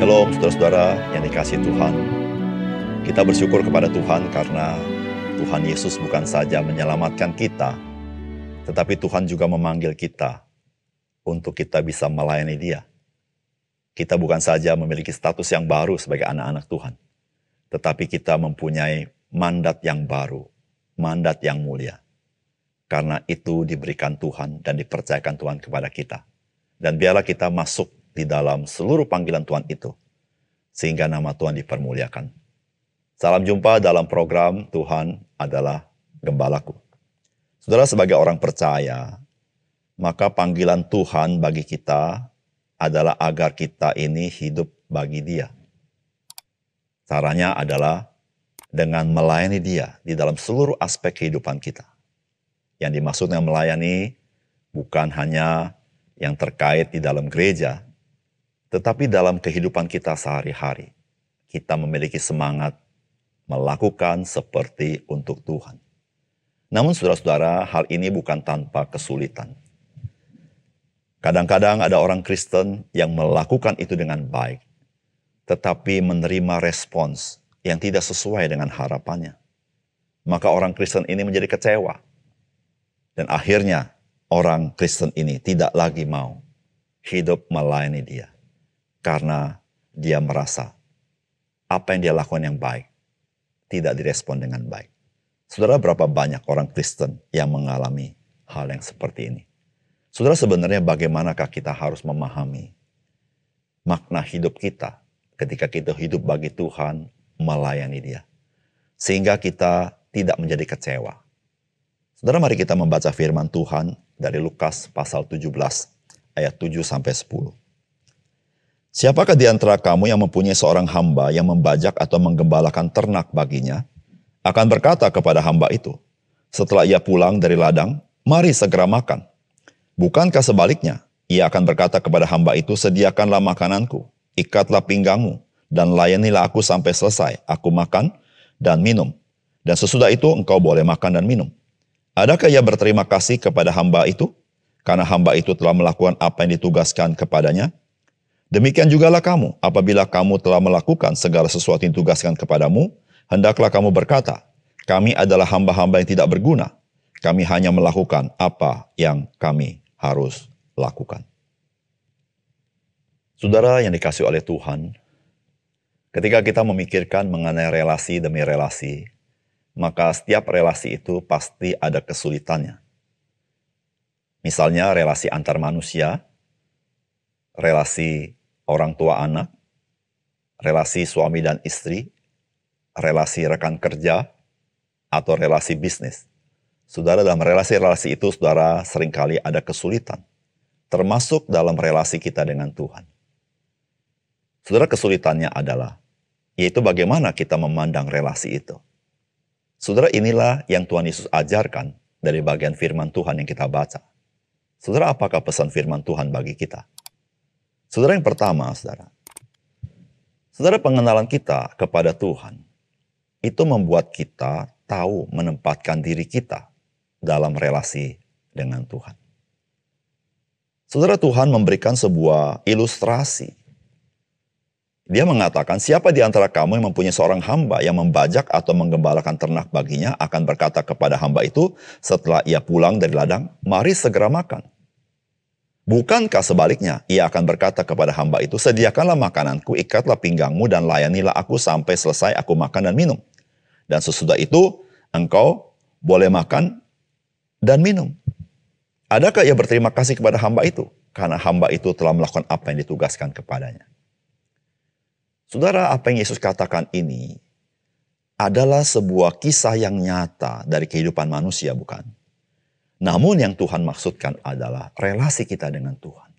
Shalom saudara-saudara yang dikasih Tuhan. Kita bersyukur kepada Tuhan karena Tuhan Yesus bukan saja menyelamatkan kita, tetapi Tuhan juga memanggil kita untuk kita bisa melayani dia. Kita bukan saja memiliki status yang baru sebagai anak-anak Tuhan, tetapi kita mempunyai mandat yang baru, mandat yang mulia. Karena itu diberikan Tuhan dan dipercayakan Tuhan kepada kita. Dan biarlah kita masuk di dalam seluruh panggilan Tuhan itu, sehingga nama Tuhan dipermuliakan. Salam jumpa dalam program Tuhan adalah Gembalaku. Saudara sebagai orang percaya, maka panggilan Tuhan bagi kita adalah agar kita ini hidup bagi Dia. Caranya adalah dengan melayani Dia di dalam seluruh aspek kehidupan kita. Yang dimaksudnya melayani bukan hanya yang terkait di dalam gereja, tetapi dalam kehidupan kita sehari-hari. Kita memiliki semangat melakukan seperti untuk Tuhan. Namun saudara-saudara, hal ini bukan tanpa kesulitan. Kadang-kadang ada orang Kristen yang melakukan itu dengan baik, tetapi menerima respons yang tidak sesuai dengan harapannya. Maka orang Kristen ini menjadi kecewa. Dan akhirnya orang Kristen ini tidak lagi mau hidup melayani dia. Karena dia merasa apa yang dia lakukan yang baik tidak direspon dengan baik. Saudara berapa banyak orang Kristen yang mengalami hal yang seperti ini? Saudara sebenarnya bagaimanakah kita harus memahami makna hidup kita ketika kita hidup bagi Tuhan melayani dia. Sehingga kita tidak menjadi kecewa. Saudara mari kita membaca firman Tuhan dari Lukas pasal 17 ayat 7 sampai 10. Siapakah di antara kamu yang mempunyai seorang hamba yang membajak atau menggembalakan ternak baginya, akan berkata kepada hamba itu, setelah ia pulang dari ladang, mari segera makan. Bukankah sebaliknya, ia akan berkata kepada hamba itu, sediakanlah makananku, ikatlah pinggangmu, dan layanilah aku sampai selesai. Aku makan dan minum. Dan sesudah itu engkau boleh makan dan minum. Adakah ia berterima kasih kepada hamba itu? Karena hamba itu telah melakukan apa yang ditugaskan kepadanya. Demikian jugalah kamu, apabila kamu telah melakukan segala sesuatu yang ditugaskan kepadamu, hendaklah kamu berkata, kami adalah hamba-hamba yang tidak berguna. Kami hanya melakukan apa yang kami harus lakukan. Saudara yang dikasih oleh Tuhan, ketika kita memikirkan mengenai relasi demi relasi, maka setiap relasi itu pasti ada kesulitannya. Misalnya relasi antar manusia, relasi orang tua anak, relasi suami dan istri, relasi rekan kerja, atau relasi bisnis. Saudara dalam relasi-relasi itu saudara sering kali ada kesulitan. Termasuk dalam relasi kita dengan Tuhan. Saudara kesulitannya adalah, yaitu bagaimana kita memandang relasi itu. Saudara inilah yang Tuhan Yesus ajarkan dari bagian firman Tuhan yang kita baca. Saudara apakah pesan firman Tuhan bagi kita? Saudara yang pertama, saudara. Saudara pengenalan kita kepada Tuhan, itu membuat kita tahu menempatkan diri kita dalam relasi dengan Tuhan. Saudara Tuhan memberikan sebuah ilustrasi. Dia mengatakan, siapa di antara kamu yang mempunyai seorang hamba yang membajak atau menggembalakan ternak baginya akan berkata kepada hamba itu setelah ia pulang dari ladang, mari segera makan. Bukankah sebaliknya, ia akan berkata kepada hamba itu, sediakanlah makananku, ikatlah pinggangmu, dan layanilah aku sampai selesai aku makan dan minum. Dan sesudah itu, engkau boleh makan dan minum. Adakah ia berterima kasih kepada hamba itu? Karena hamba itu telah melakukan apa yang ditugaskan kepadanya. Saudara, apa yang Yesus katakan ini adalah sebuah kisah yang nyata dari kehidupan manusia, bukan? Namun yang Tuhan maksudkan adalah relasi kita dengan Tuhan.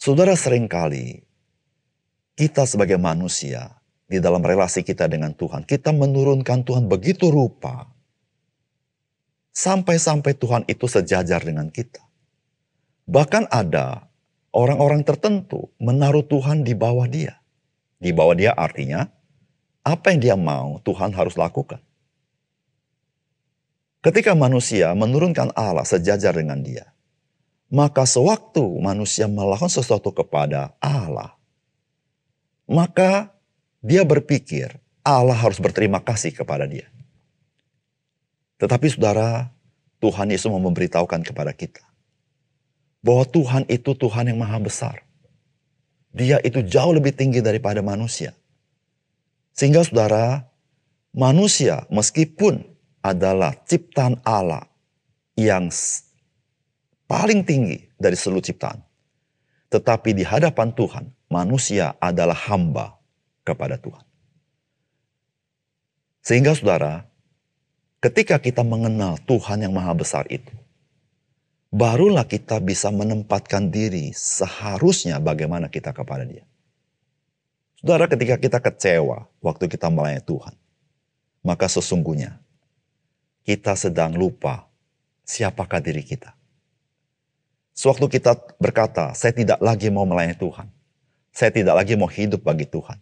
Saudara sering kali kita sebagai manusia di dalam relasi kita dengan Tuhan, kita menurunkan Tuhan begitu rupa Sampai-sampai Tuhan itu sejajar dengan kita. Bahkan ada orang-orang tertentu menaruh Tuhan di bawah dia. Di bawah dia artinya apa yang dia mau Tuhan harus lakukan. Ketika manusia menurunkan Allah sejajar dengan dia, maka sewaktu manusia melakukan sesuatu kepada Allah, maka dia berpikir Allah harus berterima kasih kepada dia. Tetapi saudara, Tuhan Yesus mau memberitahukan kepada kita bahwa Tuhan itu Tuhan yang maha besar. Dia itu jauh lebih tinggi daripada manusia. Sehingga saudara, manusia meskipun adalah ciptaan Allah yang paling tinggi dari seluruh ciptaan. Tetapi di hadapan Tuhan, manusia adalah hamba kepada Tuhan. Sehingga saudara, ketika kita mengenal Tuhan yang maha besar itu, barulah kita bisa menempatkan diri seharusnya bagaimana kita kepada dia. Saudara, ketika kita kecewa waktu kita melayani Tuhan, maka sesungguhnya kita sedang lupa siapakah diri kita. Sewaktu kita berkata, saya tidak lagi mau melayani Tuhan. Saya tidak lagi mau hidup bagi Tuhan.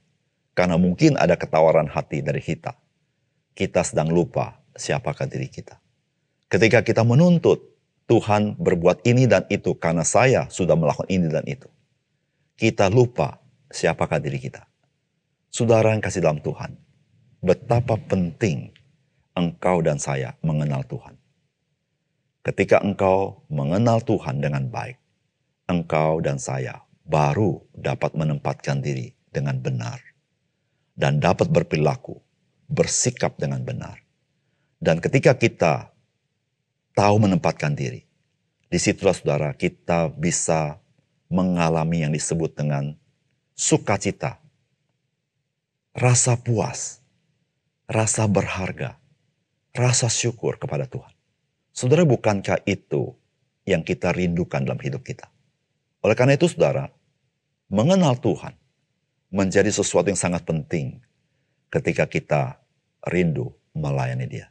Karena mungkin ada ketawaran hati dari kita kita sedang lupa siapakah diri kita. Ketika kita menuntut Tuhan berbuat ini dan itu karena saya sudah melakukan ini dan itu. Kita lupa siapakah diri kita. Saudara yang kasih dalam Tuhan, betapa penting engkau dan saya mengenal Tuhan. Ketika engkau mengenal Tuhan dengan baik, engkau dan saya baru dapat menempatkan diri dengan benar dan dapat berperilaku bersikap dengan benar. Dan ketika kita tahu menempatkan diri, di situlah saudara kita bisa mengalami yang disebut dengan sukacita, rasa puas, rasa berharga, rasa syukur kepada Tuhan. Saudara, bukankah itu yang kita rindukan dalam hidup kita? Oleh karena itu, saudara, mengenal Tuhan menjadi sesuatu yang sangat penting ketika kita rindu melayani dia.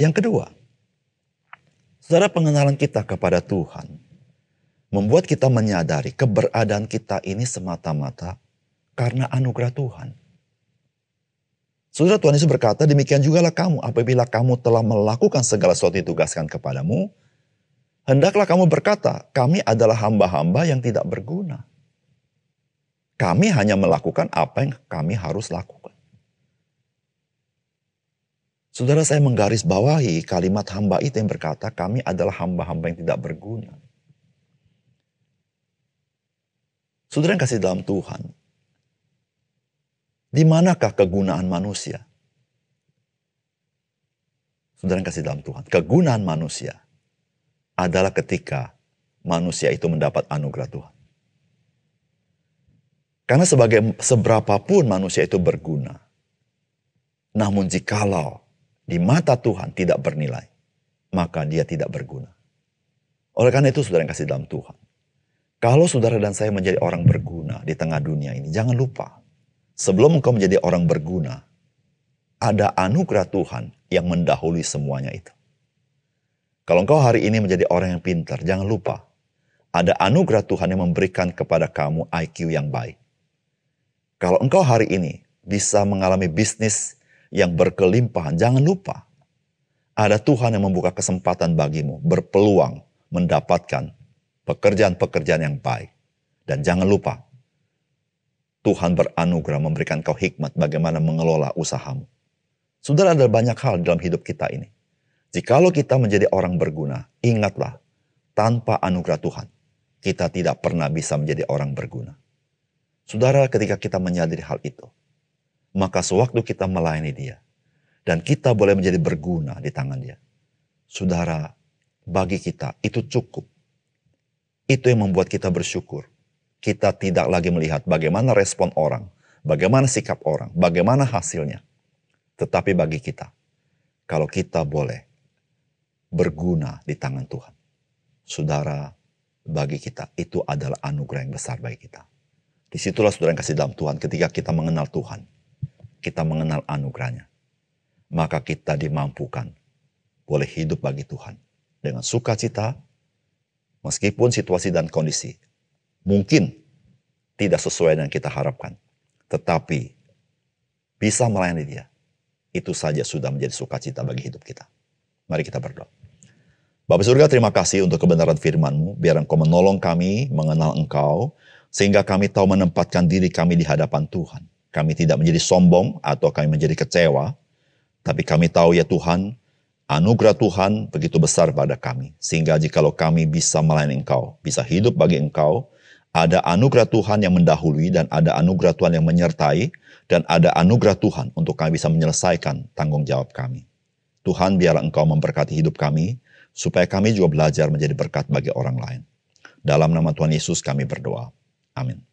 Yang kedua, saudara pengenalan kita kepada Tuhan membuat kita menyadari keberadaan kita ini semata-mata karena anugerah Tuhan. Saudara Tuhan Yesus berkata, demikian jugalah kamu apabila kamu telah melakukan segala sesuatu yang ditugaskan kepadamu, hendaklah kamu berkata, kami adalah hamba-hamba yang tidak berguna. Kami hanya melakukan apa yang kami harus lakukan. Saudara saya menggaris bawahi kalimat hamba itu yang berkata kami adalah hamba-hamba yang tidak berguna. Saudara yang kasih dalam Tuhan. Di manakah kegunaan manusia? Saudara yang kasih dalam Tuhan. Kegunaan manusia adalah ketika manusia itu mendapat anugerah Tuhan. Karena sebagai seberapapun manusia itu berguna. Namun jikalau di mata Tuhan tidak bernilai, maka dia tidak berguna. Oleh karena itu saudara yang kasih dalam Tuhan. Kalau saudara dan saya menjadi orang berguna di tengah dunia ini, jangan lupa. Sebelum engkau menjadi orang berguna, ada anugerah Tuhan yang mendahului semuanya itu. Kalau engkau hari ini menjadi orang yang pintar, jangan lupa. Ada anugerah Tuhan yang memberikan kepada kamu IQ yang baik. Kalau engkau hari ini bisa mengalami bisnis yang berkelimpahan. Jangan lupa, ada Tuhan yang membuka kesempatan bagimu, berpeluang mendapatkan pekerjaan-pekerjaan yang baik. Dan jangan lupa, Tuhan beranugerah memberikan kau hikmat bagaimana mengelola usahamu. Sudah ada banyak hal dalam hidup kita ini. Jikalau kita menjadi orang berguna, ingatlah, tanpa anugerah Tuhan, kita tidak pernah bisa menjadi orang berguna. Saudara, ketika kita menyadari hal itu, maka sewaktu kita melayani dia, dan kita boleh menjadi berguna di tangan dia. Saudara, bagi kita itu cukup. Itu yang membuat kita bersyukur. Kita tidak lagi melihat bagaimana respon orang, bagaimana sikap orang, bagaimana hasilnya. Tetapi bagi kita, kalau kita boleh berguna di tangan Tuhan. Saudara, bagi kita itu adalah anugerah yang besar bagi kita. Di situlah saudara yang kasih dalam Tuhan ketika kita mengenal Tuhan kita mengenal anugerahnya, maka kita dimampukan boleh hidup bagi Tuhan dengan sukacita, meskipun situasi dan kondisi mungkin tidak sesuai dengan kita harapkan, tetapi bisa melayani Dia. Itu saja sudah menjadi sukacita bagi hidup kita. Mari kita berdoa. Bapak surga terima kasih untuk kebenaran firman-Mu. Biar Engkau menolong kami mengenal Engkau Sehingga kami tahu menempatkan diri kami di hadapan Tuhan. Kami tidak menjadi sombong atau kami menjadi kecewa, tapi kami tahu ya Tuhan, anugerah Tuhan begitu besar pada kami. Sehingga jikalau kami bisa melayani Engkau, bisa hidup bagi Engkau, ada anugerah Tuhan yang mendahului dan ada anugerah Tuhan yang menyertai dan ada anugerah Tuhan untuk kami bisa menyelesaikan tanggung jawab kami. Tuhan biarlah Engkau memberkati hidup kami, supaya kami juga belajar menjadi berkat bagi orang lain. Dalam nama Tuhan Yesus kami berdoa. Amin.